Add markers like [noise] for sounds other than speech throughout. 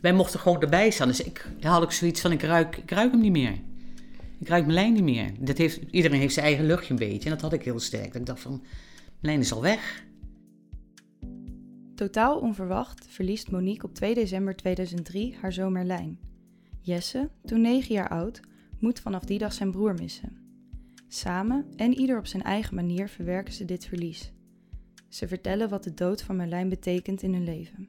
wij mochten gewoon erbij staan. Dus ik had ik zoiets van, ik ruik, ik ruik hem niet meer. Ik ruik Melijn niet meer. Dat heeft, iedereen heeft zijn eigen luchtje een beetje. En dat had ik heel sterk. Dat ik dacht van, Melijn is al weg. Totaal onverwacht verliest Monique op 2 december 2003 haar zoon Merlijn. Jesse, toen 9 jaar oud, moet vanaf die dag zijn broer missen. Samen en ieder op zijn eigen manier verwerken ze dit verlies. Ze vertellen wat de dood van Merlijn betekent in hun leven.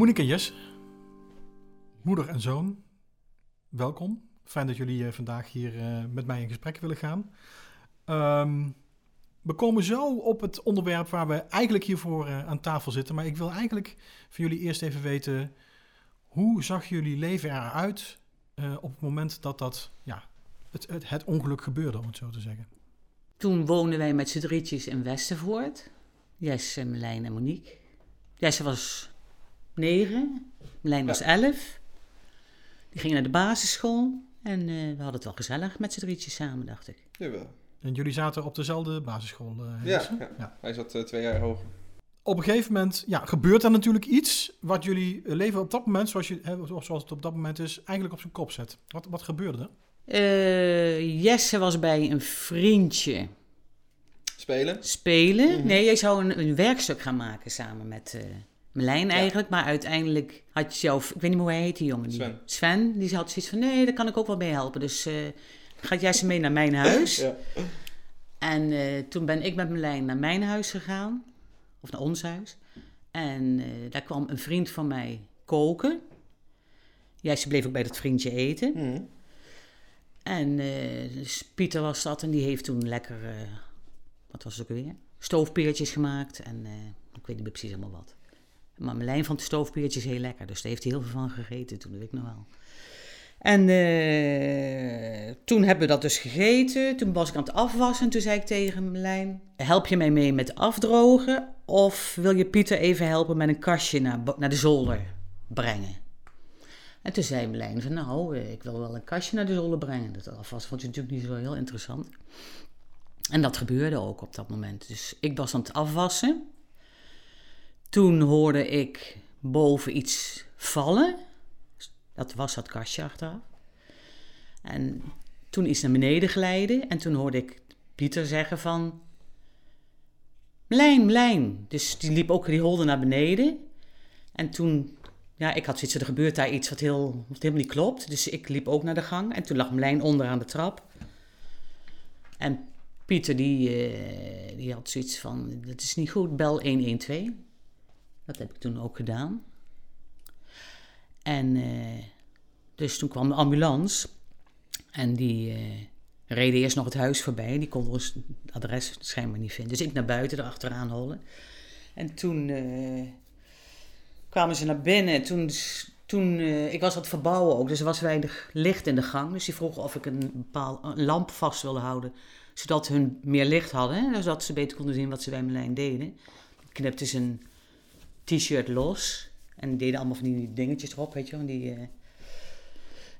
Monique en Jess, moeder en zoon, welkom. Fijn dat jullie eh, vandaag hier eh, met mij in gesprek willen gaan. Ehm, we komen zo op het onderwerp waar we eigenlijk hiervoor uh, aan tafel zitten. Maar ik wil eigenlijk van jullie eerst even weten, hoe zag jullie leven eruit op het moment dat dat, ja, het, het, het, ongeluk gebeurde, om het zo te zeggen? Toen woonden wij met z'n drietjes in Westervoort. Jesse, Melijn en Monique. Jesse was negen, Melijn was elf. Die gingen naar de basisschool. En uh, we hadden het wel gezellig met z'n drietjes samen, dacht ik. Jawel. En jullie zaten op dezelfde basisschool? Uh, ja, ja, ja, hij zat uh, twee jaar hoger. Op een gegeven moment ja, gebeurt er natuurlijk iets wat jullie leven op dat moment, zoals, je, hè, zoals het op dat moment is, eigenlijk op zijn kop zet. Wat, wat gebeurde er? Jesse was bij een vriendje. Spelen? Spelen. Mm -hmm. Nee, jij zou een, een, werkstuk gaan maken samen met Melijn ja. eigenlijk. Maar uiteindelijk had je zelf, ik weet niet meer hoe hij heet die jongen. Die, Sven. Sven, die had zoiets van, nee, daar kan ik ook wel mee helpen. Dus uh, gaat jij ze mee naar mijn [laughs] huis. ja. En uh, toen ben ik met Melijn naar mijn huis gegaan. Of naar ons huis. En uh, daar kwam een vriend van mij koken. Jij ze bleef ook bij dat vriendje eten. Mm. En dus Pieter was dat en die heeft toen lekker, wat was het ook weer? Stoofpeertjes gemaakt en ik weet niet meer precies helemaal wat. Maar Melijn vond de stoofpeertjes heel lekker. Dus daar heeft hij heel veel van gegeten. Toen weet ik nog wel. En uh, toen hebben we dat dus gegeten. Toen was ik aan het afwassen. En toen zei ik tegen Melijn... Help je mij mee met afdrogen? Of wil je Pieter even helpen met een kastje naar, naar de zolder brengen? En toen zei Melijn van... Nou, ik wil wel een kastje naar de zolder brengen. Dat afwassen vond je natuurlijk niet zo heel interessant. En dat gebeurde ook op dat moment. Dus ik was aan het afwassen. Toen hoorde ik boven iets vallen. Dat was dat kastje achteraf. En toen iets naar beneden glijden. En toen hoorde ik Pieter zeggen van... Melijn, Melijn. Dus die liep ook, die holde naar beneden. En toen, ja, ik had zoiets, er gebeurt daar iets wat, heel, wat helemaal niet klopt. Dus ik liep ook naar de gang. En toen lag Melijn onder aan de trap. En Pieter, die, uh, die had zoiets van, dat is niet goed, bel 112. Dat heb ik toen ook gedaan. En uh, dus toen kwam de ambulance. En die uh, reden eerst nog het huis voorbij. Die konden ons adres schijnbaar niet vinden. Dus ik naar buiten erachteraan hollen. En toen uh, kwamen ze naar binnen. Toen, toen ik was aan het verbouwen ook. Dus er was weinig licht in de gang. Dus die vroegen of ik een, bepaal, een lamp vast wilde houden. Zodat hun meer licht hadden. Zodat ze beter konden zien wat ze bij Melijn deden. Knipte ze een t-shirt los. En deden allemaal van die dingetjes erop, weet je wel. Die, uh...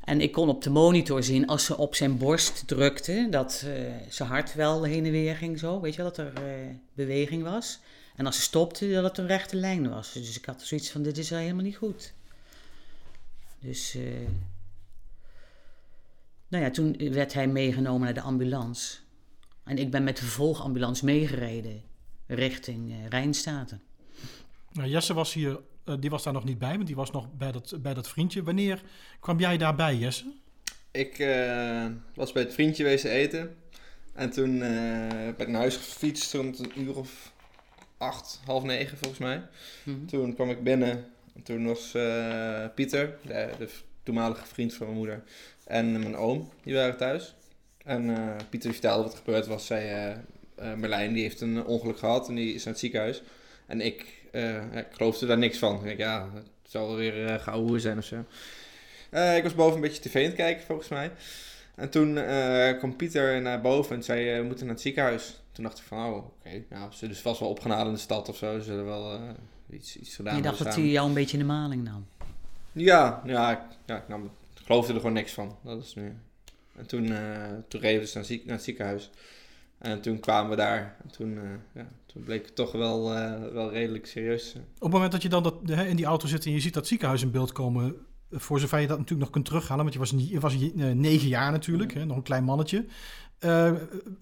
En ik kon op de monitor zien, als ze op zijn borst drukte, dat uh, zijn hart wel heen en weer ging zo. Weet je wel, dat er uh, beweging was. En als ze stopte, dat het een rechte lijn was. Dus ik had zoiets van, dit is helemaal niet goed. Dus, nou ja, toen werd hij meegenomen naar de ambulance. En ik ben met de vervolgambulance meegereden richting Rijnstaten. Nou, Jesse was hier, uh, die was daar nog niet bij, want die was nog bij dat, bij dat vriendje. Wanneer kwam jij daarbij, Jesse? Ik uh, was bij het vriendje wezen eten. En toen uh, ben ik naar huis gefietst, rond een uur of acht, half negen volgens mij. Mm-hmm. Toen kwam ik binnen. En toen was Pieter, de, de, toenmalige vriend van mijn moeder, en mijn oom, die waren thuis. En Pieter vertelde wat er gebeurd was. Zei, Merlijn, die heeft een ongeluk gehad en die is naar het ziekenhuis. En ik uh, ik geloofde daar niks van. Ik ja, het zal weer uh, gouden zijn of zo. Uh, ik was boven een beetje tv aan het kijken, volgens mij. En toen kwam Pieter naar boven en zei, we moeten naar het ziekenhuis. Toen dacht ik van, oh, oké, okay. nou, ze dus vast wel opgenomen in de stad of zo. Ze zullen wel iets, iets gedaan Je dacht dat hij jou een beetje in de maling nam? Ja, ja, ik, ja, ik nam, geloofde er gewoon niks van. Dat is meer. En toen, eh, toen reden we dus naar, ziek, naar het ziekenhuis. En toen kwamen we daar. En toen, eh, ja, toen bleek het toch wel, eh, wel redelijk serieus. Op het moment dat je dan dat, hè, in die auto zit en je ziet dat ziekenhuis in beeld komen, voor zover je dat natuurlijk nog kunt terughalen, want je was, je was eh, negen jaar natuurlijk, hè, nog een klein mannetje. Eh,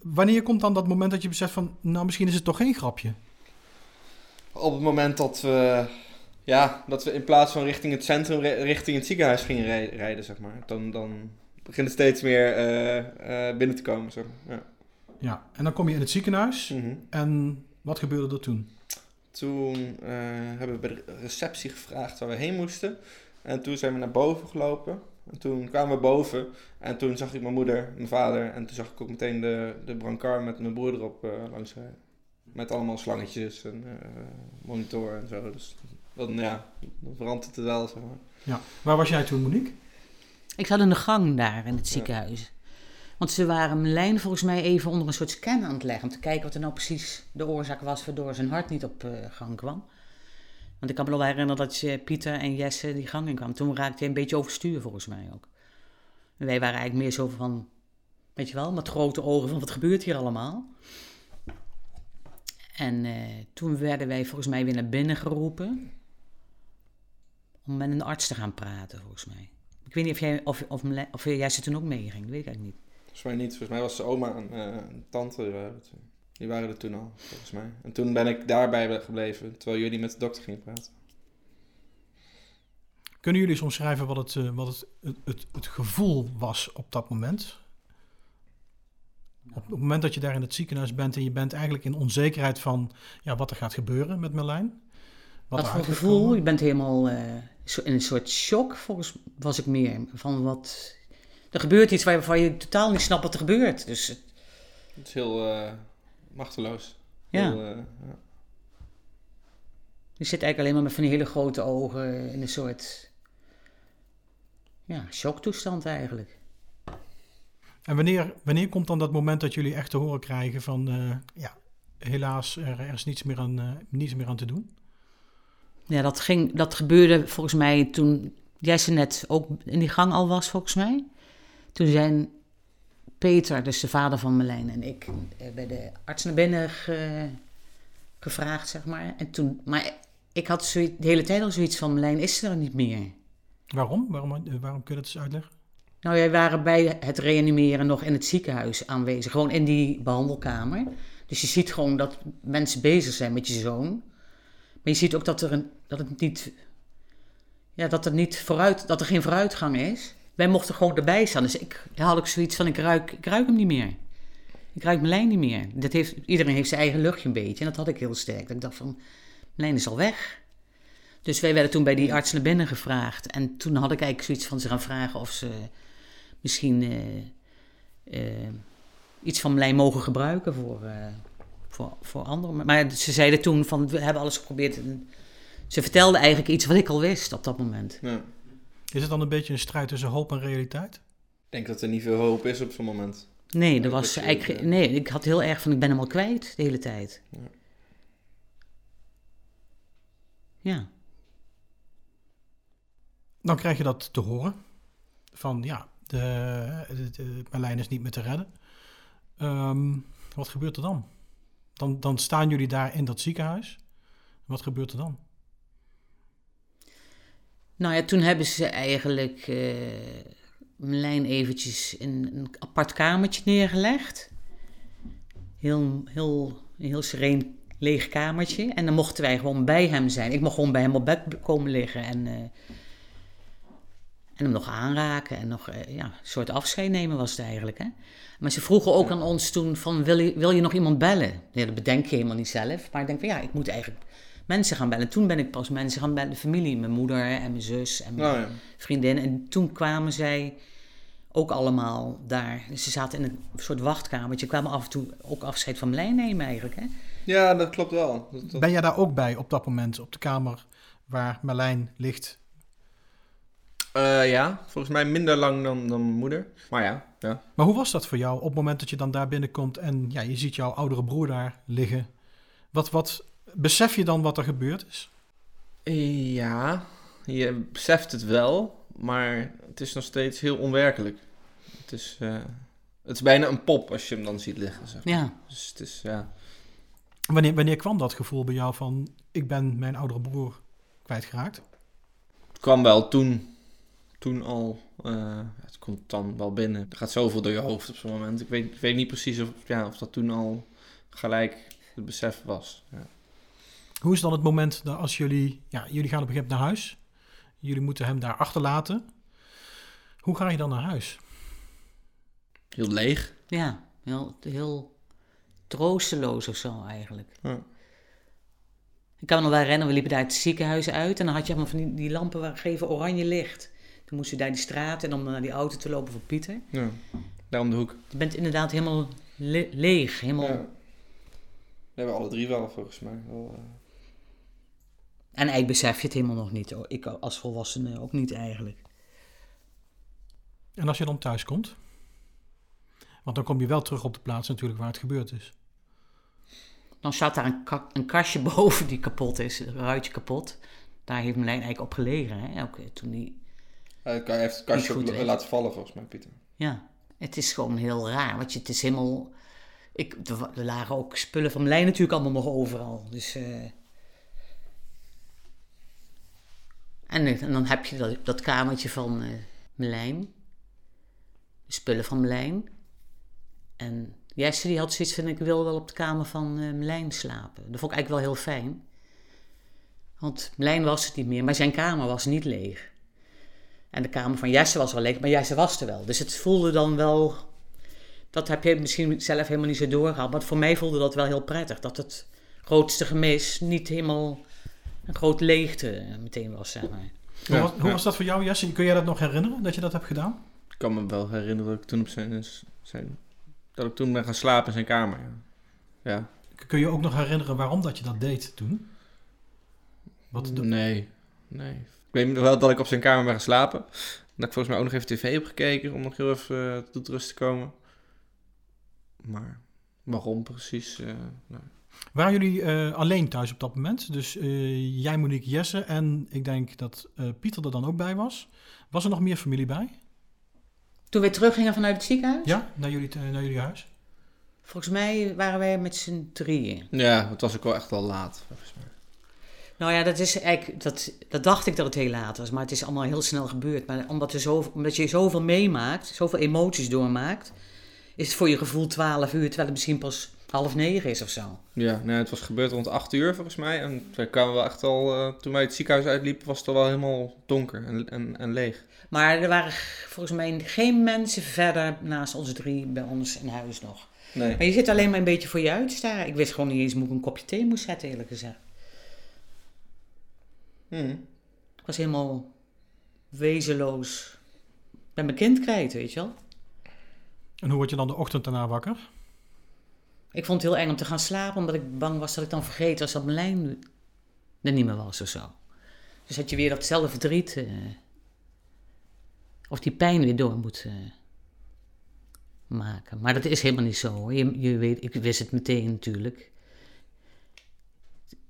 wanneer komt dan dat moment dat je beseft van, nou misschien is het toch geen grapje? Op het moment dat we, ja, dat we in plaats van richting het centrum, ri- richting het ziekenhuis gingen rij- rijden, zeg maar. Dan, dan begint het steeds meer eh, eh, binnen te komen, zeg maar. Ja. Ja, en dan kom je in het ziekenhuis Mhm. en wat gebeurde er toen? Toen eh, hebben we bij de receptie gevraagd waar we heen moesten. En toen zijn we naar boven gelopen. En toen kwamen we boven. En toen zag ik mijn moeder, mijn vader. En toen zag ik ook meteen de, de brancard met mijn broer erop eh langs rijden. Met allemaal slangetjes en eh, monitor en zo. Dus dan, ja, dan verandert het wel, zeg maar. Ja. Waar was jij toen, Monique? Ik zat in de gang daar in het ziekenhuis. Want ze waren Melijn volgens mij even onder een soort scan aan het leggen. Om te kijken wat er nou precies de oorzaak was waardoor zijn hart niet op eh, gang kwam. Want ik kan me wel herinneren dat Pieter en Jesse die gang in kwamen. Toen raakte hij een beetje overstuur volgens mij ook. En wij waren eigenlijk meer zo van, weet je wel, met grote ogen van wat gebeurt hier allemaal. En eh, toen werden wij volgens mij weer naar binnen geroepen. Om met een arts te gaan praten volgens mij. Ik weet niet of jij, of, of, of jij toen ook meeging, weet ik eigenlijk niet. Volgens mij niet. Volgens mij was ze oma en eh, en tante. die waren het. Die waren er toen al, volgens mij. En toen ben ik daarbij gebleven. Terwijl jullie met de dokter gingen praten. Kunnen jullie eens omschrijven wat het, eh, wat het, het, het, het gevoel was op dat moment? Op het moment dat je daar in het ziekenhuis bent en je bent eigenlijk in onzekerheid van ja, wat er gaat gebeuren met Merlijn. Wat, eruit voor gevoel? Je bent helemaal eh, in een soort shock, volgens was ik meer. Van wat... Er gebeurt iets waarvan je totaal niet snapt wat er gebeurt. Dus het- Het is heel eh, machteloos. ja, Heel, eh, ja. je zit eigenlijk alleen maar met van die hele grote ogen in een soort... Ja, shocktoestand eigenlijk. En wanneer, wanneer komt dan dat moment dat jullie echt te horen krijgen van eh, ja, helaas, er, er is niets meer, aan, eh, niets meer aan te doen? Ja, dat, ging, dat gebeurde volgens mij toen Jesse net ook in die gang al was, volgens mij. Toen zijn Peter, dus de vader van Melijn, en ik eh, bij de arts naar binnen ge- gevraagd, zeg maar. En toen, maar ik had zoiets, de hele tijd al zoiets van, Melijn is er niet meer. Waarom? Waarom, eh, waarom kun je dat eens uitleggen? Nou, wij waren bij het reanimeren nog in het ziekenhuis aanwezig, gewoon in die behandelkamer. Dus je ziet gewoon dat mensen bezig zijn met je zoon. Maar je ziet ook dat er, een, dat het niet, ja, dat er niet vooruit, dat er geen vooruitgang is. Wij mochten gewoon erbij staan. Dus ik had ook zoiets van, ik ruik, ik ruik hem niet meer. Ik ruik Melijn niet meer. Dat heeft, iedereen heeft zijn eigen luchtje een beetje. En dat had ik heel sterk. Dat ik dacht van, Melijn is al weg. Dus wij werden toen bij die arts naar binnen gevraagd. En toen had ik eigenlijk zoiets van ze gaan vragen of ze misschien eh, eh, iets van Melijn mogen gebruiken voor, eh, voor, voor anderen. Maar ze zeiden toen van, we hebben alles geprobeerd. En ze vertelde eigenlijk iets wat ik al wist op dat moment. Ja. Is het dan een beetje een strijd tussen hoop en realiteit? Ik denk dat er niet veel hoop is op zo'n moment. Nee, er dat was eigenlijk, nee, ik had heel erg van, ik ben hem al kwijt de hele tijd. Ja. Ja. Dan krijg je dat te horen. Van ja, de, de, de is niet meer te redden. Ehm, wat gebeurt er dan? dan? Dan staan jullie daar in dat ziekenhuis. Wat gebeurt er dan? Nou ja, toen hebben ze eigenlijk eh Melijn eventjes in een apart kamertje neergelegd. Heel, heel, een heel sereen leeg kamertje. En dan mochten wij gewoon bij hem zijn. Ik mocht gewoon bij hem op bed komen liggen en, eh, en hem nog aanraken. En nog eh, ja, een soort afscheid nemen was het eigenlijk. Hè? Maar ze vroegen ook aan ons toen van, wil je, wil je nog iemand bellen? Ja, dat bedenk je helemaal niet zelf. Maar ik denk van, ja, ik moet eigenlijk mensen gaan bellen. Toen ben ik pas mensen gaan bellen, de familie. Mijn moeder en mijn zus en mijn ja. vriendin. En toen kwamen zij ook allemaal daar. Dus ze zaten in een soort wachtkamertje. Kwamen af en toe ook afscheid van Melijn nemen eigenlijk. Hè? ja, dat klopt wel. Dat, dat- Ben jij daar ook bij op dat moment, op de kamer waar Merlijn ligt? Eh, ja, volgens mij minder lang dan, dan mijn moeder. Maar ja, ja. Maar hoe was dat voor jou op het moment dat je dan daar binnenkomt en ja, je ziet jouw oudere broer daar liggen? Wat, wat besef je dan wat er gebeurd is? Ja, je beseft het wel. Maar het is nog steeds heel onwerkelijk. Het is, eh, het is bijna een pop als je hem dan ziet liggen. Zeg. maar. Ja, Dus het is, ja. Wanneer, wanneer kwam dat gevoel bij jou van ik ben mijn oudere broer kwijtgeraakt? Het kwam wel toen, toen al. eh, het komt dan wel binnen. Er gaat zoveel door je hoofd op zo'n moment. Ik weet, ik weet niet precies of, ja, of dat toen al gelijk het besef was. Ja. Hoe is dan het moment dat als jullie, ja, jullie gaan op een gegeven moment naar huis. Jullie moeten hem daar achterlaten. Hoe ga je dan naar huis? Heel leeg. ja heel, heel troosteloos of zo eigenlijk. Ja. Ik kan me nog wel herinneren, we liepen daar het ziekenhuis uit en dan had je allemaal van die, die lampen waar geven oranje licht. Toen moesten we daar die straat en om naar die auto te lopen voor Pieter. Ja. Daar om de hoek. Je bent inderdaad helemaal le- leeg, helemaal... Ja. We hebben alle drie wel, volgens mij. Wel, eh, En eigenlijk besef je het helemaal nog niet. hoor. Ik als volwassene ook niet eigenlijk. En als je dan thuis komt? Want dan kom je wel terug op de plaats natuurlijk waar het gebeurd is. Dan staat daar een, ka- een kastje [laughs] boven die kapot is, een ruitje kapot. Daar heeft Merlijn eigenlijk op gelegen. Hè? Elke, toen die, Hij heeft het kastje op- laten vallen, volgens mij, Pieter. ja, het is gewoon heel raar. Want je, het is helemaal... Ik, er, er lagen ook spullen van Merlijn natuurlijk allemaal nog overal. Dus... eh, en, eh, en dan heb je dat, dat kamertje van eh Merlijn. De spullen van Merlijn. En Jesse die had zoiets van, ik wil wel op de kamer van eh Merlijn slapen. Dat vond ik eigenlijk wel heel fijn. Want Merlijn was het niet meer, maar zijn kamer was niet leeg. En de kamer van Jesse was wel leeg, maar Jesse was er wel. Dus het voelde dan wel... Dat heb je misschien zelf helemaal niet zo doorgehad. Maar voor mij voelde dat wel heel prettig. Dat het grootste gemis niet helemaal een groot leegte eh, meteen was, zeg maar. Hoe, was, hoe ja. was dat voor jou, Jesse? Kun jij dat nog herinneren, dat je dat hebt gedaan? Ik kan me wel herinneren dat ik toen op zijn... zijn dat ik toen ben gaan slapen in zijn kamer. Ja. ja. Kun je ook nog herinneren waarom dat je dat deed toen? Wat de- Nee, nee. Ik weet nog wel dat ik op zijn kamer ben gaan slapen. Dat ik volgens mij ook nog even tv heb gekeken om nog heel even eh, tot rust te komen. Maar waarom precies? eh, nou. Waren jullie eh, alleen thuis op dat moment? Dus eh, jij, Monique, Jesse en ik denk dat eh, Pieter er dan ook bij was. Was er nog meer familie bij? Toen we teruggingen vanuit het ziekenhuis, Ja, naar jullie, naar jullie huis? volgens mij waren wij met z'n drieën. Ja, het was ook wel echt wel laat, volgens mij. Nou ja, dat is eigenlijk, dat, dat dacht ik dat het heel laat was, maar het is allemaal heel snel gebeurd. Maar omdat, er zo, omdat je zoveel meemaakt, zoveel emoties doormaakt, is het voor je gevoel 12 uur, terwijl het misschien pas half negen is of zo. Ja, nee, het was gebeurd rond 8 uur volgens mij. En wij kwamen wel echt al, eh, toen wij het ziekenhuis uitliepen, was het al wel helemaal donker en, en, en leeg. Maar er waren volgens mij geen mensen verder naast ons drie bij ons in huis nog. Nee. Maar je zit alleen maar een beetje voor je uit te staren. Ik wist gewoon niet eens hoe ik een kopje thee moest zetten, eerlijk gezegd. Hm. Ik was helemaal wezenloos. Ik ben mijn kind kwijt, weet je wel. En hoe word je dan de ochtend daarna wakker? Ik vond het heel eng om te gaan slapen, omdat ik bang was dat ik dan vergeten was dat mijn lijn er niet meer was of zo. Dus dat je weer datzelfde verdriet, eh, of die pijn weer door moet eh, maken. Maar dat is helemaal niet zo. hoor. Je, je weet, ik wist het meteen natuurlijk.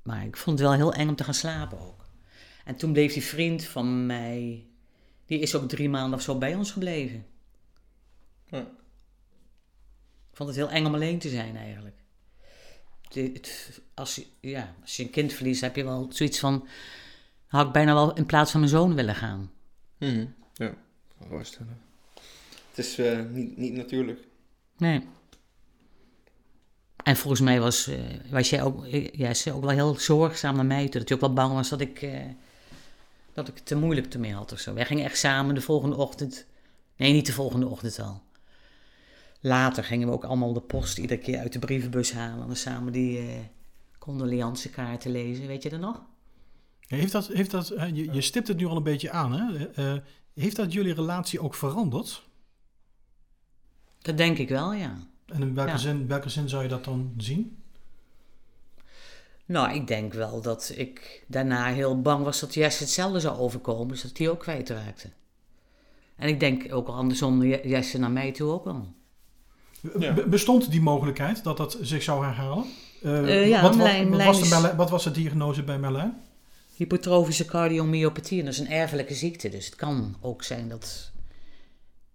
Maar ik vond het wel heel eng om te gaan slapen ook. En toen bleef die vriend van mij, die is ook drie maanden of zo bij ons gebleven. Ja. Vond het heel eng om alleen te zijn eigenlijk. De- het- als, je, ja, als je een kind verliest, heb je wel zoiets van... Had ik bijna wel in plaats van mijn zoon willen gaan. Mhm. Ja, kan voorstellen. Het is eh, niet, niet natuurlijk. Nee. En volgens mij was, eh, was jij ook, eh, Jesse, ook wel heel zorgzaam naar mij toe. Dat je ook wel bang was dat ik, dat ik het te moeilijk ermee had of zo. Wij gingen echt samen de volgende ochtend... Nee, niet de volgende ochtend al. Later gingen we ook allemaal de post iedere keer uit de brievenbus halen. En dan samen die eh condoleancekaarten lezen. Weet je dat nog? Heeft dat, heeft dat, hè, je, je stipt het nu al een beetje aan, hè? Eh, heeft dat jullie relatie ook veranderd? Dat denk ik wel, ja. En in welke, Ja. zin, welke zin zou je dat dan zien? Nou, ik denk wel dat ik daarna heel bang was dat Jesse hetzelfde zou overkomen. Dus dat hij ook kwijtraakte. En ik denk ook andersom, Je- Jesse naar mij toe ook wel. Ja. Bestond die mogelijkheid dat dat zich zou herhalen? Eh, Eh, ja, wat, wat, Merlijn- wat, was de wat was de diagnose bij Merlijn? Hypertrofische cardiomyopathie, en dat is een erfelijke ziekte. Dus het kan ook zijn dat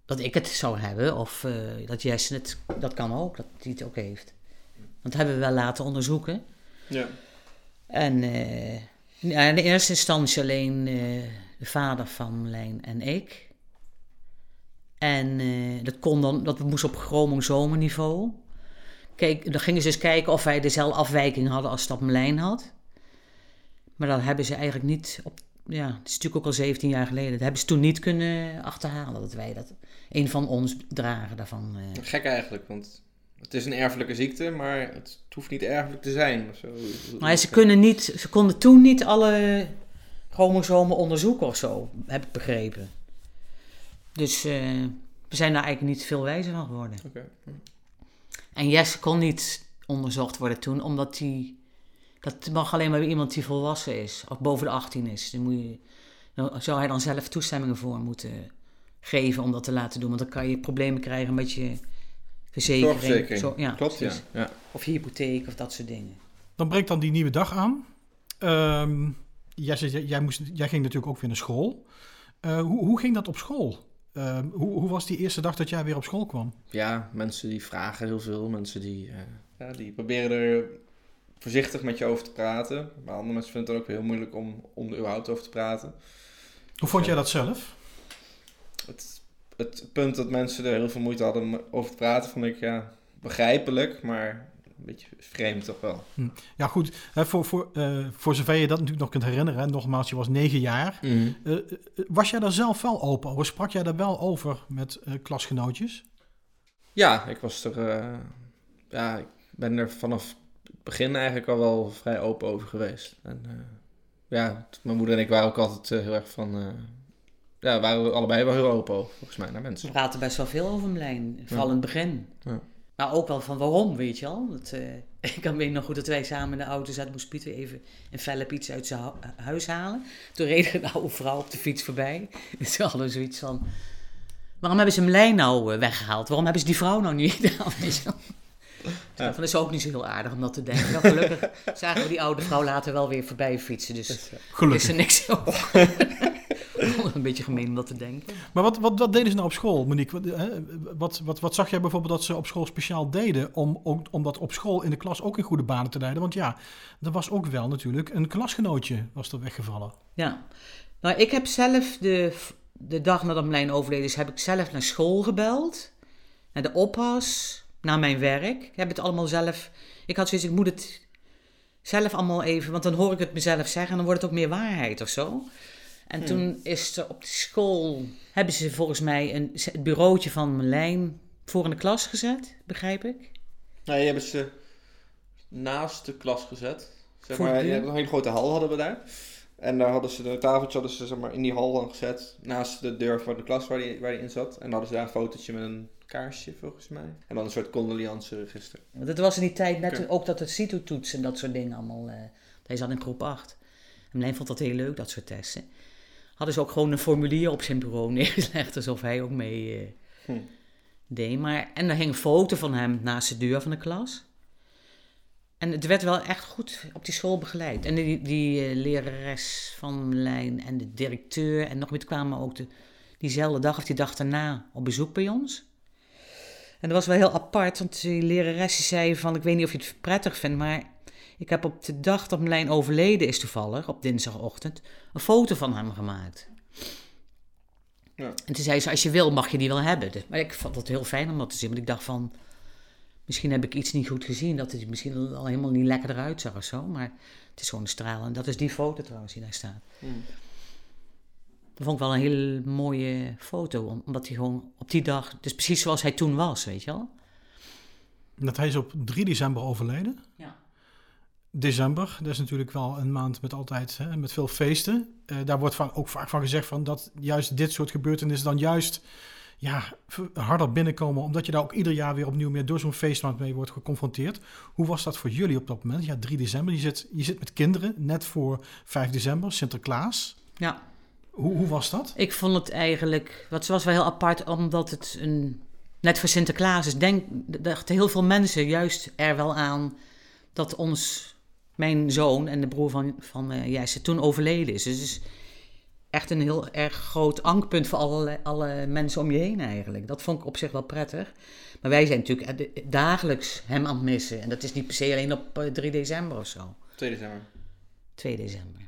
dat ik het zou hebben of eh, dat Jesse het, dat kan ook, dat hij het ook heeft. Want dat hebben we wel laten onderzoeken. Ja. En eh, ja, in de eerste instantie alleen eh, de vader van Marlijn en ik. En eh, dat kon dan, dat moest op chromosomenniveau. Kijk, dan gingen ze eens kijken of wij dezelfde afwijking hadden als dat Marlijn had. Maar dat hebben ze eigenlijk niet op. Ja, het is natuurlijk ook al 17 jaar geleden. Dat hebben ze toen niet kunnen achterhalen dat wij dat. Een van ons dragen daarvan. eh. Gek eigenlijk, want het is een erfelijke ziekte, maar het, hoeft niet erfelijk te zijn. Of zo. Maar ze, kunnen niet, ze konden toen niet alle chromosomen onderzoeken of zo, heb ik begrepen. Dus eh, we zijn daar eigenlijk niet veel wijzer van geworden. Oké. En Jesse kon niet onderzocht worden toen, omdat hij... Dat mag alleen maar bij iemand die volwassen is, of boven de 18 is. Dan, moet je, dan zou hij dan zelf toestemmingen voor moeten geven om dat te laten doen. Want dan kan je problemen krijgen met je verzekering. Zorgverzekering. Zo, ja, Klopt, ja. ja. Of je hypotheek of dat soort dingen. Dan breekt dan die nieuwe dag aan. Ehm, jij, zei, jij, jij moest, jij ging natuurlijk ook weer naar school. Eh, hoe, hoe ging dat op school? Ehm, hoe, hoe was die eerste dag dat jij weer op school kwam? Ja, mensen die vragen heel veel. Mensen die, eh, ja, die proberen er voorzichtig met je over te praten. Maar andere mensen vinden het ook heel moeilijk om, om er überhaupt over te praten. Hoe vond jij dat zelf? Het, het punt dat mensen er heel veel moeite hadden om over te praten, vond ik ja, begrijpelijk, maar beetje vreemd toch wel. Ja, goed. Hè, voor, voor, eh, voor zover je dat natuurlijk nog kunt herinneren. hè, Nogmaals, je was negen jaar. Eh, eh, was jij daar zelf wel open over? Sprak jij daar wel over met eh, klasgenootjes? Ja, ik was er. eh, ja, ik ben er vanaf het begin eigenlijk al wel vrij open over geweest. En eh, ja, mijn moeder en ik waren ook altijd heel erg van. eh, ja, waren we allebei wel heel open over, volgens mij, naar mensen. praten best wel veel over Mlijn, vooral Ja. in het begin. Ja. Maar ook wel van waarom, weet je wel. Dat, eh, [laughs] ik kan me nog goed dat wij samen in de auto zaten, moest Pieter even een felle iets uit zijn hu- huis halen. Toen reed een oude vrouw op de fiets voorbij. [laughs] En ze hadden zoiets van, waarom hebben ze Mlijn nou eh, weggehaald? Waarom hebben ze die vrouw nou niet [laughs] gedaan? Weet je dacht van, dat is ook niet zo heel aardig om dat te denken. Nou, gelukkig zagen we die oude vrouw later wel weer voorbij fietsen, dus er is Gelukkig. er niks over. [laughs] een beetje gemeen om dat te denken. Maar wat, wat, wat deden ze nou op school, Monique? Wat, wat, wat, wat zag jij bijvoorbeeld dat ze op school speciaal deden om, ook- om dat op school in de klas ook in goede banen te leiden? Want ja, er was ook wel natuurlijk een klasgenootje was er weggevallen. Ja, nou, ik heb zelf de, de dag nadat mijn overleden is, heb ik zelf naar school gebeld. Naar de oppas, naar mijn werk. Ik heb het allemaal zelf. Ik had zoiets, ik moet het zelf allemaal even, want dan hoor ik het mezelf zeggen en dan wordt het ook meer waarheid of zo. En toen is er op de school, hebben ze volgens mij een, het bureautje van Merlijn voor in de klas gezet, begrijp ik. Nou, die hebben ze naast de klas gezet. Zeg Voor maar, deur? een hele grote hal hadden we daar. En daar hadden ze een tafeltje hadden ze, zeg maar, in die hal dan gezet. Naast de deur van de klas waar die, waar die in zat. En dan hadden ze daar een fotootje met een kaarsje, volgens mij. En dan een soort condoleance register. Want het was in die tijd net ook dat het CITO-toets en dat soort dingen allemaal. eh hij zat in groep 8. En vond dat heel leuk, dat soort testen. Hadden ze ook gewoon een formulier op zijn bureau [laughs] neergelegd, alsof hij ook mee eh, Hm. deed. Maar, en er hing een foto van hem naast de deur van de klas. En het werd wel echt goed op die school begeleid. En die, die eh, lerares van Marlijn en de directeur en nog meer kwamen ook de, diezelfde dag of die dag daarna op bezoek bij ons. En dat was wel heel apart, want die lerares die zei van, ik weet niet of je het prettig vindt, maar ik heb op de dag dat Marlijn overleden is toevallig, op dinsdagochtend, een foto van hem gemaakt. Ja. En toen zei ze, als je wil mag je die wel hebben. Maar ik vond het heel fijn om dat te zien, want ik dacht van, misschien heb ik iets niet goed gezien, dat het misschien al helemaal niet lekker eruit zag of zo, maar het is gewoon een straal. En dat is die foto trouwens die daar staat. Hm. Dat vond ik wel een hele mooie foto, om- omdat hij gewoon op die dag, dus precies zoals hij toen was, weet je wel. Dat hij is op 3 december overleden. Ja. December, dat is natuurlijk wel een maand met altijd hè, met veel feesten. Eh, daar wordt van, ook vaak van gezegd van dat juist dit soort gebeurtenissen dan juist ja, harder binnenkomen, omdat je daar ook ieder jaar weer opnieuw meer door zo'n feestmaand mee wordt geconfronteerd. Hoe was dat voor jullie op dat moment? Ja, 3 december, je zit, je zit met kinderen, net voor 5 december, Sinterklaas. Ja. Hoe, hoe was dat? Ik vond het eigenlijk, wat was wel heel apart, omdat het een, net voor Sinterklaas is, denk, dachten heel veel mensen juist er wel aan dat ons, mijn zoon en de broer van, van eh, Jesse toen overleden is. Dus het is echt een heel erg groot angstpunt voor alle, alle mensen om je heen eigenlijk. Dat vond ik op zich wel prettig. Maar wij zijn natuurlijk eh, dagelijks hem aan het missen. En dat is niet per se alleen op 3 december of zo. 2 december. 2 december.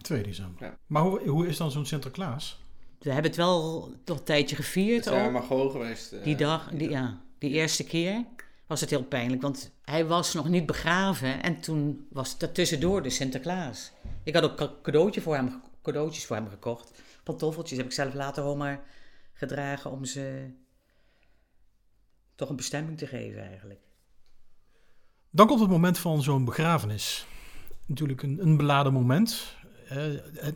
2 december. Ja. Maar hoe, hoe is dan zo'n Sinterklaas? We hebben het wel toch een tijdje gevierd. Het is ook. maar gewoon geweest. eh, Die dag, die, ja, die eerste keer was het heel pijnlijk, want hij was nog niet begraven en toen was het tussendoor de Sinterklaas. Ik had ook cadeautje voor hem, cadeautjes voor hem gekocht. Pantoffeltjes heb ik zelf later wel maar gedragen om ze toch een bestemming te geven eigenlijk. Dan komt het moment van zo'n begrafenis. Natuurlijk een, een beladen moment.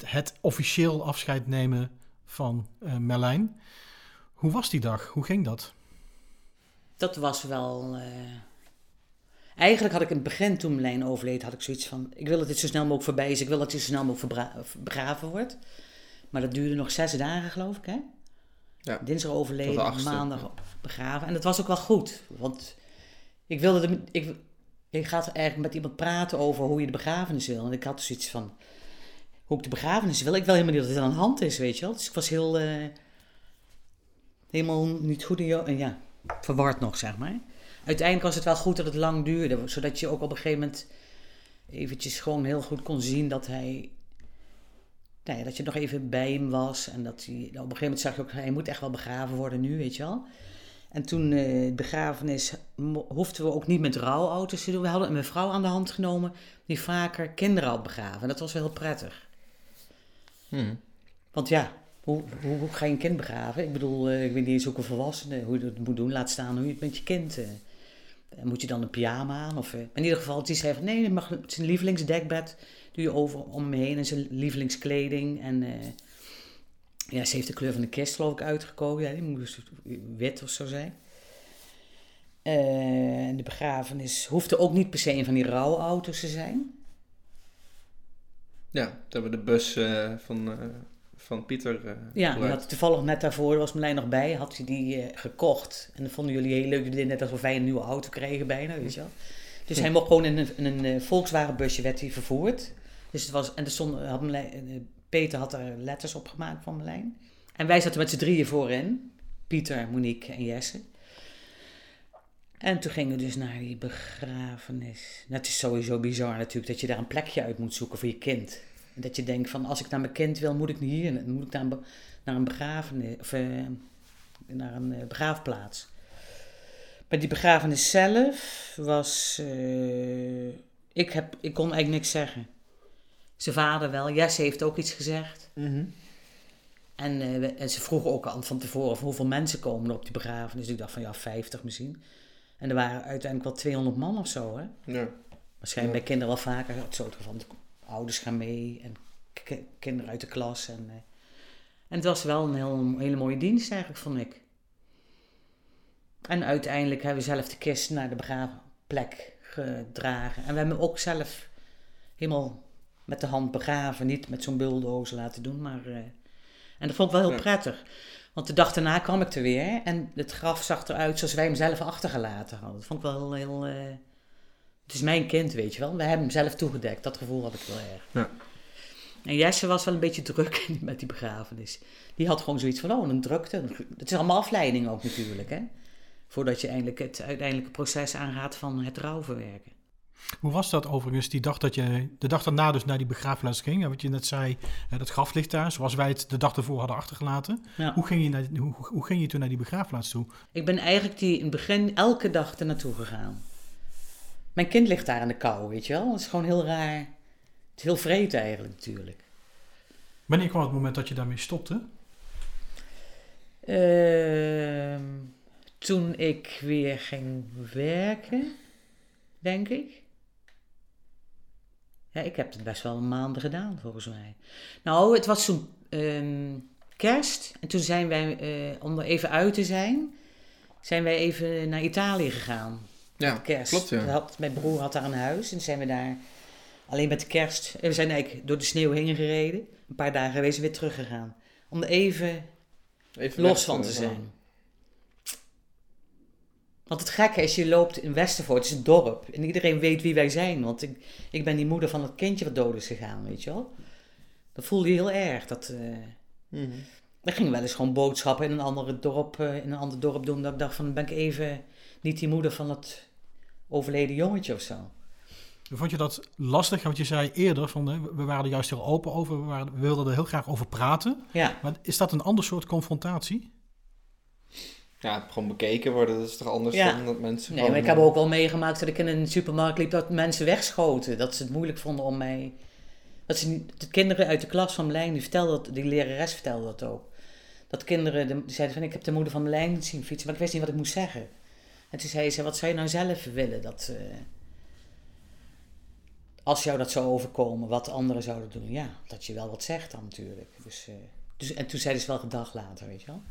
Het, officieel afscheid nemen van eh, Merlijn. Hoe was die dag? Hoe ging dat? Dat was wel. eh, Eigenlijk had ik in het begin, toen Merlijn overleed, had ik zoiets van: ik wil dat dit zo snel mogelijk voorbij is. Ik wil dat hij zo snel mogelijk begraven wordt. Maar dat duurde nog zes dagen, geloof ik, hè? Ja. Dinsdag overleden, achtste, maandag ja. begraven. En dat was ook wel goed. Want ik wilde. De, ik, ik ga eigenlijk met iemand praten over hoe je de begrafenis wil. En ik had zoiets van. Hoe ik de begrafenis wil. Ik wil helemaal niet dat het aan de hand is, weet je wel. Dus ik was heel. eh, helemaal niet goed in jou. Ja, verward nog, zeg maar. Uiteindelijk was het wel goed dat het lang duurde. Zodat je ook op een gegeven moment eventjes gewoon heel goed kon zien dat hij... Nou ja, dat je nog even bij hem was. En dat hij... nou, op een gegeven moment zag je ook, hij moet echt wel begraven worden nu, weet je wel. En toen eh, de begrafenis hoefden we ook niet met rouwauto's te doen. We hadden een mevrouw aan de hand genomen die vaker kinderen had begraven. En dat was wel heel prettig. Hmm. Want ja, hoe, hoe, ga je een kind begraven? Ik bedoel, eh, ik weet niet eens ook een volwassene hoe je dat moet doen. Laat staan hoe je het met je kind... eh, moet je dan een pyjama aan? Of, eh, in ieder geval, die zei van nee, het mag zijn lievelingsdekbed doe je over om heen en zijn lievelingskleding. En eh, ja, ze heeft de kleur van de kist geloof ik uitgekozen. Ja, die moest wit of zo zijn. Eh, en de begrafenis hoefde ook niet per se een van die rouwauto's te zijn. Ja, toen hebben we de bus eh, van, eh, van Pieter eh Ja, had toevallig net daarvoor, daar was Marlijn nog bij, had hij die eh, gekocht. En dat vonden jullie heel leuk, jullie net alsof wij een nieuwe auto kregen bijna, weet je wel. Dus hij mocht gewoon in een, in een eh, Volkswagen busje werd hij vervoerd. Dus het was, en er stond, had Marlijn, Peter had er letters op gemaakt van Marlijn. En wij zaten met z'n drieën voorin, Pieter, Monique en Jesse. En toen gingen we dus naar die begrafenis. Het is sowieso bizar natuurlijk dat je daar een plekje uit moet zoeken voor je kind. En dat je denkt van als ik naar mijn kind wil, moet ik hier, moet ik naar een, naar een begrafenis of eh, naar een eh, begraafplaats. Maar die begrafenis zelf was, eh, ik, heb, ik kon eigenlijk niks zeggen. Zijn vader wel, Jesse heeft ook iets gezegd. Mhm. En, en ze vroegen ook al van tevoren hoeveel mensen komen op die begrafenis. Dus ik dacht van ja, 50 misschien. En er waren uiteindelijk wel 200 man of zo, hè. Ja. Waarschijnlijk Ja. bij kinderen wel vaker. Het soort van ouders gaan mee en kinderen uit de klas. En, eh, en het was wel een heel, hele mooie dienst eigenlijk, vond ik. En uiteindelijk hebben we zelf de kist naar de begraafplek gedragen. En we hebben hem ook zelf helemaal met de hand begraven. Niet met zo'n bulldozer laten doen, maar... eh, en dat vond ik wel heel prettig. Want de dag daarna kwam ik er weer en het graf zag eruit zoals wij hem zelf achtergelaten hadden. Dat vond ik wel heel... eh, het is mijn kind, weet je wel. We hebben hem zelf toegedekt. Dat gevoel had ik wel erg. Ja. En Jesse was wel een beetje druk [laughs] met die begrafenis. Die had gewoon zoiets van, oh, een drukte. Het is allemaal afleiding ook natuurlijk, hè. Voordat je eindelijk het uiteindelijke proces aangaat van het rouwverwerken. Hoe was dat overigens, die dag dat je, de dag daarna dus naar die begraafplaats ging? Wat je net zei, eh, dat graf ligt daar, zoals wij het de dag ervoor hadden achtergelaten. Ja. Hoe, ging je naar, hoe, hoe ging je toen naar die begraafplaats toe? Ik ben eigenlijk die in het begin elke dag er naartoe gegaan. Mijn kind ligt daar in de kou, weet je wel. Dat is gewoon heel raar. Het is heel vreed eigenlijk natuurlijk. Wanneer kwam het moment dat je daarmee stopte? Ehm, toen ik weer ging werken, denk ik. Ja, ik heb het best wel maanden gedaan, volgens mij. Nou, het was toen ehm, kerst. En toen zijn wij, eh, om er even uit te zijn, zijn wij even naar Italië gegaan. Ja, kerst. klopt ja. Had, mijn broer had daar een huis en zijn we daar alleen met de kerst. En we zijn eigenlijk door de sneeuw heen gereden. Een paar dagen geweest en weer teruggegaan. Om er even Even los van eh, te zijn. Want het gekke is, je loopt in Westervoort, het is een dorp. En iedereen weet wie wij zijn. Want ik, ik ben die moeder van het kindje wat dood is gegaan, weet je wel. Dat voelde je heel erg. Dat, eh Mhm. ik ging wel eens gewoon boodschappen in een, andere dorp, eh, in een ander dorp doen. Dat ik dacht van, ben ik even niet die moeder van het overleden jongetje of zo. Vond je dat lastig? Want je zei eerder, van, hè, we waren er juist heel open over, we, waren, we wilden er heel graag over praten. Ja, Maar is dat een ander soort confrontatie? Ja, gewoon bekeken worden, dat is toch anders Ja. dan dat mensen nee, maar ik heb ook wel meegemaakt dat ik in een supermarkt liep dat mensen wegschoten. Dat ze het moeilijk vonden om mij... Dat ze niet, de kinderen uit de klas van Melijn, die, vertelde dat, die lerares vertelde dat ook. Dat kinderen de, die zeiden van, ik heb de moeder van Melijn zien fietsen, maar ik wist niet wat ik moest zeggen. En toen zei ze, wat zou je nou zelf willen? Dat, eh, als jou dat zou overkomen, wat de anderen zouden doen. Ja, dat je wel wat zegt dan natuurlijk. Dus, eh, dus, en toen zeiden ze wel gedag later, weet je wel.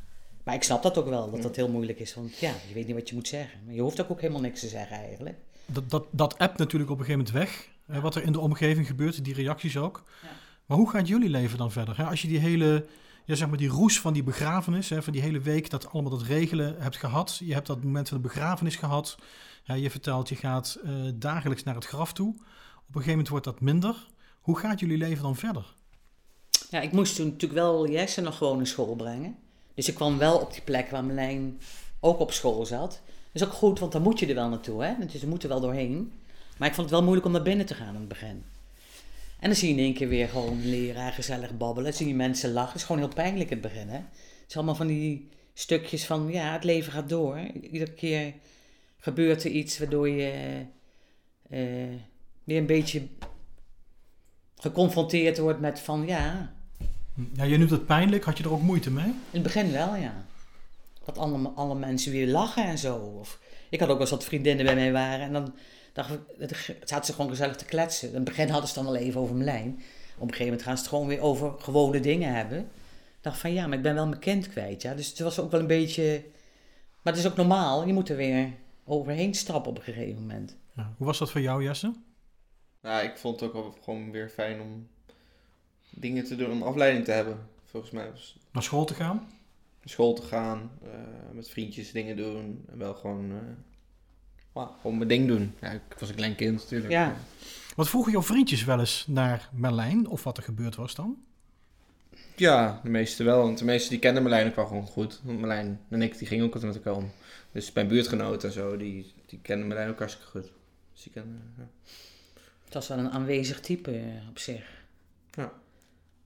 Maar ik snap dat ook wel, dat dat heel moeilijk is. Want ja, je weet niet wat je moet zeggen. Maar je hoeft ook, ook helemaal niks te zeggen eigenlijk. Dat, dat, dat app natuurlijk op een gegeven moment weg. hè, wat er in de omgeving gebeurt, die reacties ook. Ja. Maar hoe gaat jullie leven dan verder? Hè? Als je die hele, ja, zeg maar die roes van die begrafenis, hè, van die hele week, dat allemaal dat regelen hebt gehad. Je hebt dat moment van de begrafenis gehad. Ja, je vertelt, je gaat eh, dagelijks naar het graf toe. Op een gegeven moment wordt dat minder. Hoe gaat jullie leven dan verder? Ja, ik moest toen natuurlijk wel Jesse nog gewoon naar school brengen. Dus ik kwam wel op die plek waar Melijn ook op school zat. Dat is ook goed, want dan moet je er wel naartoe, hè. Dus we moeten wel doorheen. Maar ik vond het wel moeilijk om naar binnen te gaan in het begin. En dan zie je in één keer weer gewoon leraar gezellig babbelen. Dan zie je mensen lachen. Het is gewoon heel pijnlijk in het begin, hè. Het is allemaal van die stukjes van, ja, het leven gaat door. Iedere keer gebeurt er iets waardoor je eh, weer een beetje geconfronteerd wordt met van, ja, Ja, je noemt het pijnlijk. Had je er ook moeite mee? in het begin wel, ja. Dat alle, alle mensen weer lachen en zo. Of, ik had ook wel eens wat vriendinnen bij mij waren. En dan dacht ik, het zaten ze gewoon gezellig te kletsen. In het begin hadden ze het dan al even over Melijn. Op een gegeven moment gaan ze het gewoon weer over gewone dingen hebben. Ik dacht van ja, maar ik ben wel mijn kind kwijt. Ja. Dus het was ook wel een beetje... Maar het is ook normaal. Je moet er weer overheen stappen op een gegeven moment. Ja. Hoe was dat voor jou, Jesse? Ja, ik vond het ook wel gewoon weer fijn om dingen te doen, om afleiding te hebben. Volgens mij was Naar school te gaan? naar school te gaan, eh, met vriendjes dingen doen. En wel gewoon, eh, ja, gewoon mijn ding doen. Ja, ik was een klein kind natuurlijk. Ja. Wat vroegen jouw vriendjes wel eens naar Merlijn? Of wat er gebeurd was dan? Ja, de meeste wel. Want de meeste die kenden Marlijn ook wel gewoon goed. Want Marlijn en ik, die gingen ook altijd met elkaar om. Dus mijn buurtgenoten en zo, die, die kenden Marlijn ook hartstikke goed. Dus die kenden, ja. Het was wel een aanwezig type eh, op zich.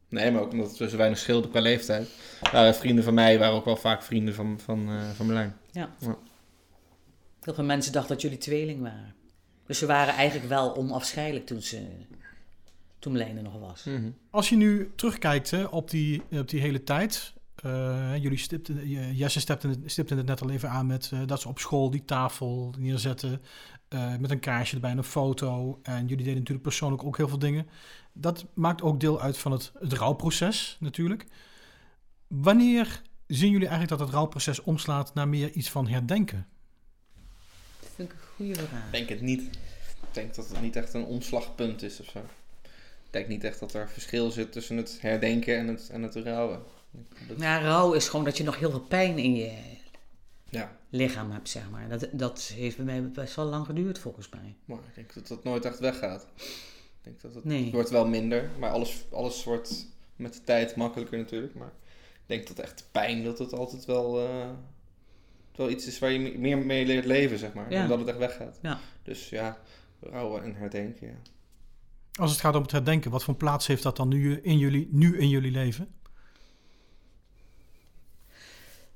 Nee, maar ook omdat we zo weinig scheelden qua leeftijd. Waren vrienden van mij, waren ook wel vaak vrienden van, van, eh, van Marlijn. Heel veel mensen dachten dat jullie tweeling waren. Dus ze waren eigenlijk wel onafscheidelijk toen ze... Toen er nog was. Als je nu terugkijkt hè, op, die, op die hele tijd. eh, jullie stipten, eh, Jesse stipte, het- stipte het net al even aan met eh, dat ze op school die tafel neerzetten. eh, met een kaarsje erbij en een foto. En jullie deden natuurlijk persoonlijk ook heel veel dingen. Dat maakt ook deel uit van het, het rouwproces natuurlijk. Wanneer zien jullie eigenlijk dat het rouwproces omslaat naar meer iets van herdenken? Vind ik een goede vraag. Ik denk het niet. Ik denk dat het niet echt een omslagpunt is of zo. Ik denk niet echt dat er verschil zit tussen het herdenken en het, en het rouwen. Dat- Ja, rouw is gewoon dat je nog heel veel pijn in je Ja, lichaam hebt, zeg maar. Dat, dat heeft bij mij best wel lang geduurd, volgens mij. maar ik denk dat dat nooit echt weggaat. Ik denk dat het, Nee. het wordt wel minder, maar alles, alles wordt met de tijd makkelijker natuurlijk. Maar ik denk dat echt pijn, dat het altijd wel, eh, wel iets is waar je me- meer mee leert leven, zeg maar. Ja. Dan dat het echt weggaat. Ja. Dus ja, rouwen en herdenken, ja. Als het gaat om het herdenken, wat voor plaats heeft dat dan nu in jullie, nu in jullie leven?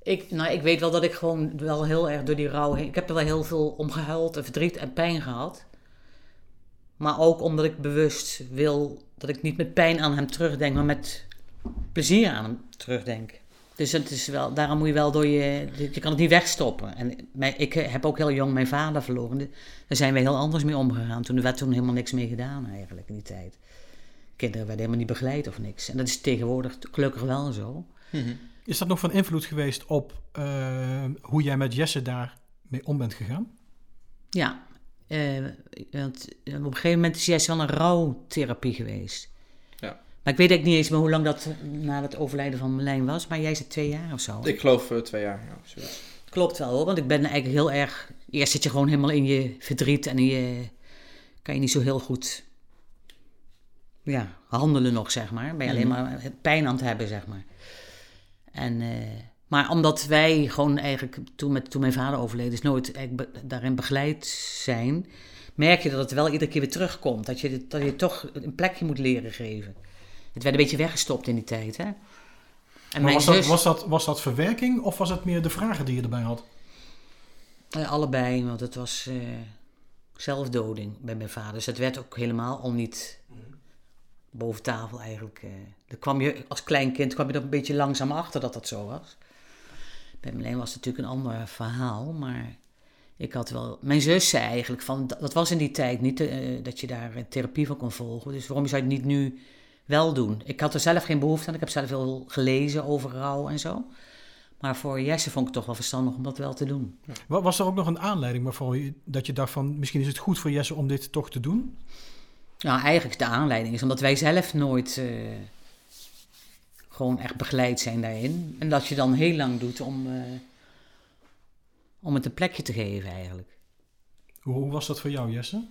Ik, nou, ik weet wel dat ik gewoon wel heel erg door die rouw heen... Ik heb er wel heel veel om gehuild en verdriet en pijn gehad. Maar ook omdat ik bewust wil dat ik niet met pijn aan hem terugdenk, maar met plezier aan hem terugdenk. Dus het is wel, daarom moet je wel door je... Je kan het niet wegstoppen. En mij, ik heb ook heel jong mijn vader verloren. Daar zijn we heel anders mee omgegaan. Toen er werd toen helemaal niks mee gedaan eigenlijk in die tijd. Kinderen werden helemaal niet begeleid of niks. En dat is tegenwoordig gelukkig wel zo. Is dat nog van invloed geweest op eh, hoe jij met Jesse daar mee om bent gegaan? Ja, eh, want op een gegeven moment is juist wel een rouwtherapie geweest. Maar ik weet eigenlijk niet eens meer hoe lang dat na het overlijden van Merlijn was. Maar jij zit twee jaar of zo. Ik geloof eh, twee jaar, ja, zoiets. Klopt wel hoor, want ik ben eigenlijk heel erg... Eerst zit je gewoon helemaal in je verdriet en in je... Kan je niet zo heel goed ja, handelen nog, zeg maar. Ben je alleen Mhm. maar pijn aan het hebben, zeg maar. En, eh, maar omdat wij gewoon eigenlijk, toen, met, toen mijn vader overleden is, nooit eigenlijk be- daarin begeleid zijn, merk je dat het wel iedere keer weer terugkomt. Dat je, dat je toch een plekje moet leren geven. Het werd een beetje weggestopt in die tijd, hè. En Maar mijn was, dat, zus, was, dat, was dat verwerking of was het meer de vragen die je erbij had? eh, allebei, want het was eh, zelfdoding bij mijn vader. Dus het werd ook helemaal al niet boven tafel eigenlijk. Daar kwam je, als klein kind kwam je er een beetje langzaam achter dat dat zo was. Bij Marleen was het natuurlijk een ander verhaal, maar ik had wel... Mijn zus zei eigenlijk van, dat, dat was in die tijd niet dat je daar therapie van kon volgen. Dus waarom zou je het niet nu wel doen? Ik had er zelf geen behoefte aan. Ik heb zelf veel gelezen over rouw en zo. Maar voor Jesse vond ik het toch wel verstandig om dat wel te doen. Wa- Was er ook nog een aanleiding waarvoor je, dat je dacht van misschien is het goed voor Jesse om dit toch te doen? Nou, eigenlijk de aanleiding is omdat wij zelf nooit eh, gewoon echt begeleid zijn daarin. En dat je dan heel lang doet om, eh, om het een plekje te geven eigenlijk. Hoe, hoe was dat voor jou Jesse?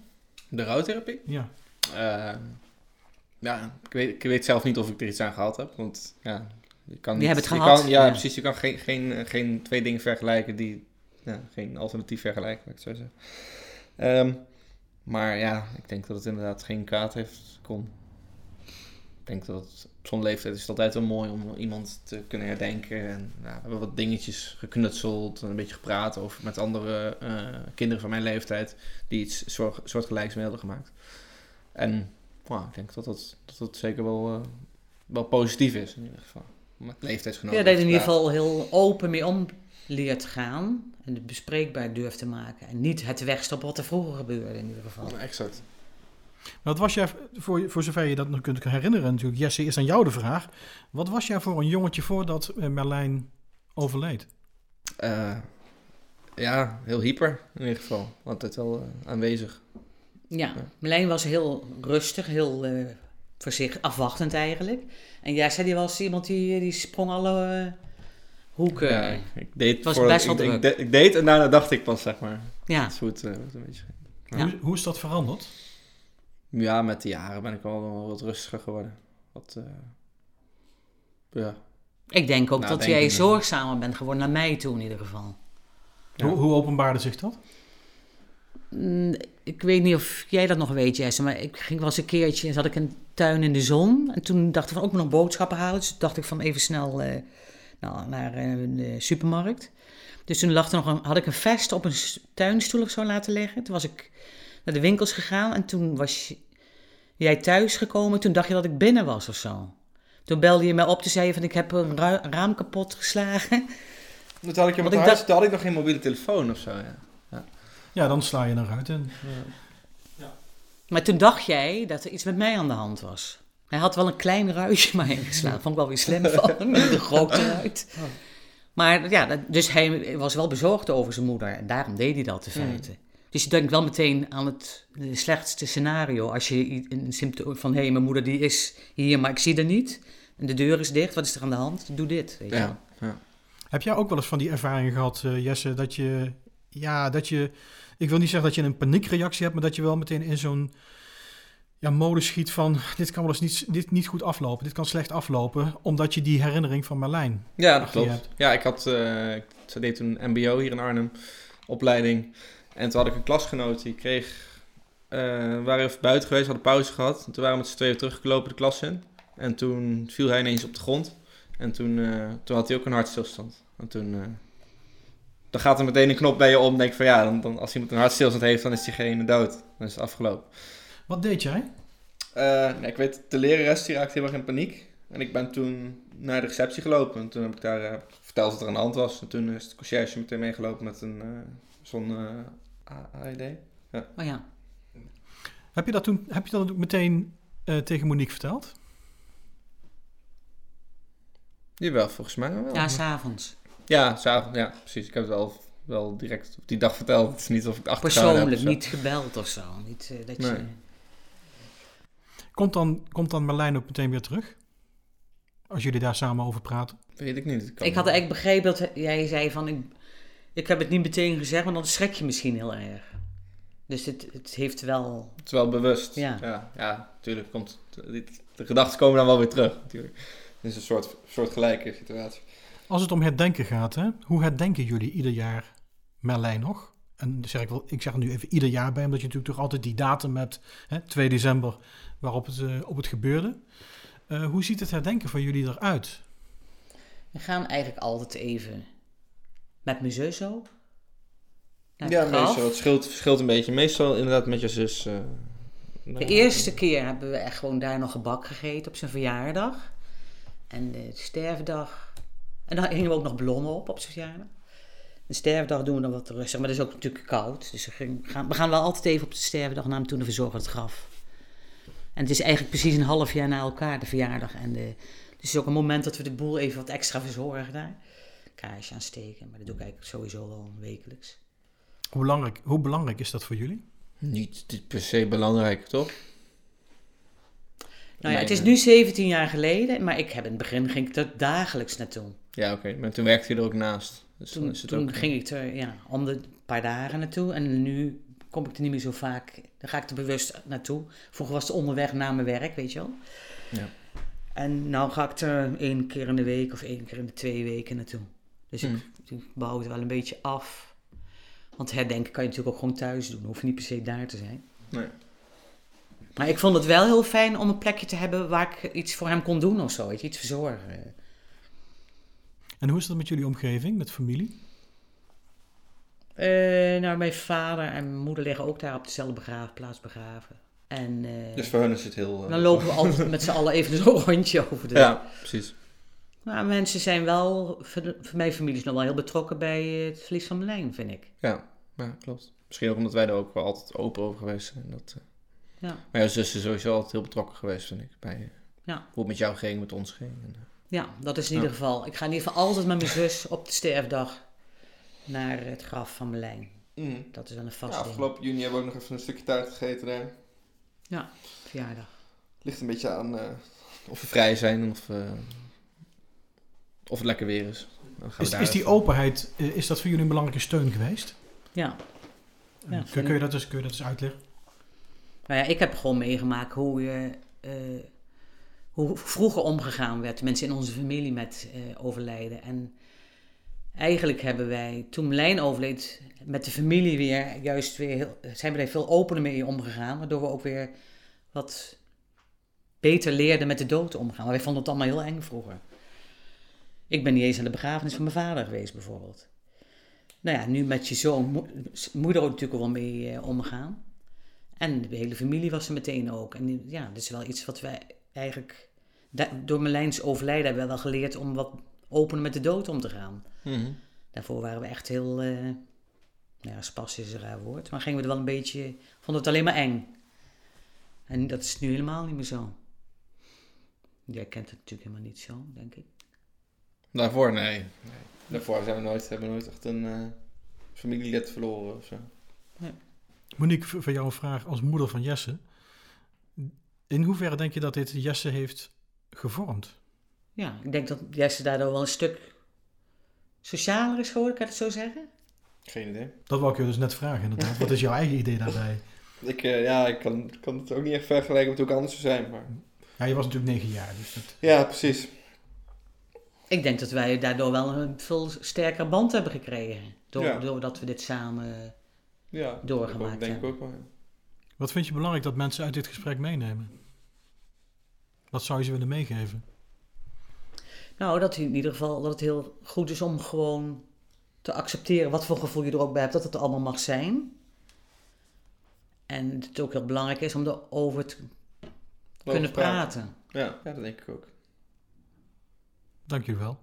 De rouwtherapie? Ja. Eh, ja, ik weet, ik weet zelf niet of ik er iets aan gehad heb. Want ja, je kan Je niet... hebt het je gehad, Kan, ja, ja. precies. Je kan geen, geen, geen twee dingen vergelijken die... Ja, geen alternatief vergelijken, laat ik het zo zeggen. Ehm, maar ja, ik denk dat het inderdaad geen kwaad heeft kon. Ik denk dat het, op zo'n leeftijd is het altijd wel mooi om iemand te kunnen herdenken. En ja, we hebben wat dingetjes geknutseld en een beetje gepraat over met andere eh, kinderen van mijn leeftijd die iets soort, soortgelijks mee hadden gemaakt. En nou, ik denk dat dat, dat, dat zeker wel, eh, wel positief is in ieder geval. Met leeftijdsgenoten. Ja, dat je er in ieder geval heel open mee om leert gaan. En het bespreekbaar durft te maken. En niet het wegstoppen wat er vroeger gebeurde in ieder geval. Ja, exact. Wat was jij, voor, voor zover je dat nog kunt herinneren natuurlijk, Jesse, is aan jou de vraag. Wat was jij voor een jongetje voordat eh, Merlijn overleed? Eh, ja, heel hyper in ieder geval. Altijd wel aanwezig. Ja. Marlijn was heel rustig, heel eh voorzichtig, afwachtend eigenlijk. En Jesse die was iemand die, die sprong alle eh, hoeken. Ja, ik, deed was voordat- best wel ik, ik, druk. de- ik deed en daarna dacht ik pas, zeg maar. ja. Dat is hoe het, eh, het een beetje. Ja. Hoe, hoe is dat veranderd? Ja, met de jaren ben ik wel, wel wat rustiger geworden. Wat, eh, ja. Ik denk ook Nou, dat denk jij zorgzamer bent geworden naar mij toe in ieder geval. Ja. Hoe, hoe openbaarde zich dat? Ik weet niet of jij dat nog weet, Jesse, maar ik ging wel eens een keertje, zat ik in een tuin in de zon. En toen dacht ik van ook nog boodschappen halen. Dus toen dacht ik van even snel eh, nou, naar eh, de supermarkt. Dus toen lag er nog een, had ik een vest op een tuinstoel of zo laten liggen. Toen was ik naar de winkels gegaan en toen was jij thuis gekomen. Toen dacht je dat ik binnen was of zo. Toen belde je mij op, zei je van ik heb een raam kapot geslagen. Toen had ik, je Want met ik huis, dacht- toen had ik nog geen mobiele telefoon of zo, ja. Ja, dan sla je naar uit. En, Maar toen dacht jij dat er iets met mij aan de hand was. Hij had wel een klein ruitje maar ingeslagen. Vond ik wel weer slim van hem, de grote ruit. Maar ja, dus hij was wel bezorgd over zijn moeder. En daarom deed hij dat in Mm. feite. Dus je denkt wel meteen aan het slechtste scenario. Als je een symptoom van, hé, hey, mijn moeder die is hier, maar ik zie haar niet. En de deur is dicht, wat is er aan de hand? Doe dit, weet je wel. Ja, ja. heb jij ook wel eens van die ervaring gehad, eh, Jesse, dat je, ja, dat je, ik wil niet zeggen dat je een paniekreactie hebt, maar dat je wel meteen in zo'n ja, mode schiet van, dit kan wel eens niet, dit niet goed aflopen, dit kan slecht aflopen, omdat je die herinnering van Marlijn. Ja, dat klopt. hebt. Ja, ik had, ik deed toen MBO hier in Arnhem, opleiding. En toen had ik een klasgenoot, die kreeg, eh, we waren even buiten geweest, hadden pauze gehad. En toen waren we met z'n tweeën teruggelopen de klas in. En toen viel hij ineens op de grond. En toen, eh, toen had hij ook een hartstilstand. En toen, dan gaat er meteen een knop bij je om. Denk van ja, dan, dan, als iemand een hartstilstand heeft, dan is diegene dood. Dan is het afgelopen. Wat deed jij? Eh, nee, ik weet, de lerares die raakte heel erg in paniek. En ik ben toen naar de receptie gelopen. En toen heb ik daar eh, verteld wat er aan de hand was. En toen is de conciërge meteen meegelopen met een, eh, zo'n eh, A- AED. Oh ja. Heb je dat toen, heb je dat ook meteen eh, tegen Monique verteld? Jawel, volgens mij wel. Ja, s'avonds. Ja, s'avonds, ja, precies. Ik heb het wel, wel direct op die dag verteld. Het is niet of ik heb. Persoonlijk, niet gebeld of zo. Niet, eh, dat je... Nee. Komt dan, komt dan Marlijn ook meteen weer terug? Als jullie daar samen over praten? Weet ik niet. kan- Ik had eigenlijk begrepen dat jij zei van... Ik, ik heb het niet meteen gezegd, want dan schrik je misschien heel erg. Dus het, het heeft wel... Het is wel bewust. Ja. Ja, ja, tuurlijk. Komt, de, de gedachten komen dan wel weer terug, natuurlijk. Het is een soort, soort gelijke situatie. Als het om herdenken gaat, hè, hoe herdenken jullie ieder jaar Merlijn nog? En zeg ik, wel, ik zeg er nu even ieder jaar bij, omdat je natuurlijk toch altijd die datum hebt, hè, 2 december, waarop het, uh, op het gebeurde. Uh, hoe ziet het herdenken van jullie eruit? We gaan eigenlijk altijd even met mijn zus ook. Ja, meestal. Het scheelt, scheelt een beetje. Meestal inderdaad met je zus. Uh, de eerste keer hebben we echt gewoon daar nog gebak gegeten op zijn verjaardag. En de sterfdag. En dan gingen we ook nog ballonnen op op zijn verjaardag. De sterfdag doen we dan wat rustig, maar dat is ook natuurlijk koud. Dus we gaan, we gaan wel altijd even op de sterfdag naar hem toe en verzorgen het graf. En het is eigenlijk precies een half jaar na elkaar, de verjaardag. En de, dus het is ook een moment dat we de boel even wat extra verzorgen daar. Kaarsje aansteken, maar dat doe ik eigenlijk sowieso wel wekelijks. Hoe belangrijk, hoe belangrijk is dat voor jullie? Niet per se belangrijk, toch? Nou ja, het is nu 17 jaar geleden, maar ik heb in het begin ging ik er dagelijks naartoe. Ja, oké. Maar toen werkte je er ook naast. Dus toen, is het toen ook... ging ik er ja, om de paar dagen naartoe. En nu kom ik er niet meer zo vaak. Dan ga ik er bewust naartoe. Vroeger was het onderweg naar mijn werk, weet je wel. Ja. En nu ga ik er één keer in de week of één keer in de twee weken naartoe. Dus ik, hmm. ik bouw het wel een beetje af. Want herdenken kan je natuurlijk ook gewoon thuis doen. Hoef je niet per se daar te zijn. Nee. Maar ik vond het wel heel fijn om een plekje te hebben waar ik iets voor hem kon doen of zo. Iets verzorgen. En hoe is dat met jullie omgeving, met familie? Uh, nou, mijn vader en mijn moeder liggen ook daar op dezelfde begraafplaats begraven. En, uh, dus voor hen is het heel... Uh, dan lopen we altijd met z'n allen even [laughs] zo'n rondje over de... Ja, precies. Maar mensen zijn wel, voor, mijn familie is nog wel heel betrokken bij het verlies van Melijn, vind ik. Ja, ja, klopt. Misschien ook omdat wij er ook wel altijd open over geweest zijn. Dat, ja. Maar jouw zus is sowieso altijd heel betrokken geweest, vind ik. Bij ja. hoe het met jou ging, met ons ging. En, ja, dat is in ieder geval. Ik ga in ieder geval altijd met mijn zus op de sterfdag naar het graf van Melijn. Mm. Dat is wel een vast ja, Afgelopen juni hebben we ook nog even een stukje taart gegeten daar. Ja, verjaardag. Ligt een beetje aan uh, of we vrij zijn of, uh, of het lekker weer is. Is, is, die openheid, eh, is dat voor jullie een belangrijke steun geweest? Ja. ja kun, kun, je dat eens, kun je dat eens uitleggen? Nou ja, ik heb gewoon meegemaakt hoe je hoe vroeger omgegaan werd, mensen in onze familie met uh, overlijden. En eigenlijk hebben wij, toen Melijn overleed, met de familie weer juist weer heel, zijn we veel opener mee omgegaan, waardoor we ook weer wat beter leerden met de dood omgaan. Maar wij vonden het allemaal heel eng vroeger. Ik ben niet eens aan de begrafenis van mijn vader geweest, bijvoorbeeld. Nou ja, nu met je zoon, moeder ook natuurlijk wel mee uh, omgaan. En de hele familie was er meteen ook. En ja, dat is wel iets wat wij eigenlijk door Merlijns overlijden hebben we wel geleerd om wat opener met de dood om te gaan. Mhm. Daarvoor waren we echt heel, uh, nou ja, spas is een raar woord, maar gingen we er wel een beetje, vonden het alleen maar eng. En dat is nu helemaal niet meer zo. Jij kent het natuurlijk helemaal niet zo, denk ik. Daarvoor, nee. nee. Daarvoor zijn we nooit, hebben we nooit echt een uh, familielid verloren of zo. Nee. Monique, van jou een vraag als moeder van Jesse. In hoeverre denk je dat dit Jesse heeft gevormd? Ja, ik denk dat Jesse daardoor wel een stuk socialer is geworden, kan ik het zo zeggen? Geen idee. Dat wou ik je dus net vragen, inderdaad. Wat is jouw eigen idee daarbij? [laughs] Ik, uh, ja, ik kan, kan het ook niet echt vergelijken met hoe ik anders zou zijn, maar... Ja, je was natuurlijk negen jaar, dus dat... Ja, precies. Ik denk dat wij daardoor wel een veel sterker band hebben gekregen. Door, ja. Doordat we dit samen ja, doorgemaakt denk hebben. Denk ik ook wel. Wat vind je belangrijk dat mensen uit dit gesprek meenemen? Wat zou je ze willen meegeven? Nou, dat in ieder geval dat het heel goed is om gewoon te accepteren wat voor gevoel je er ook bij hebt, dat het allemaal mag zijn. En dat het ook heel belangrijk is om erover te kunnen praten. Ja, ja, dat denk ik ook. Dank jullie wel.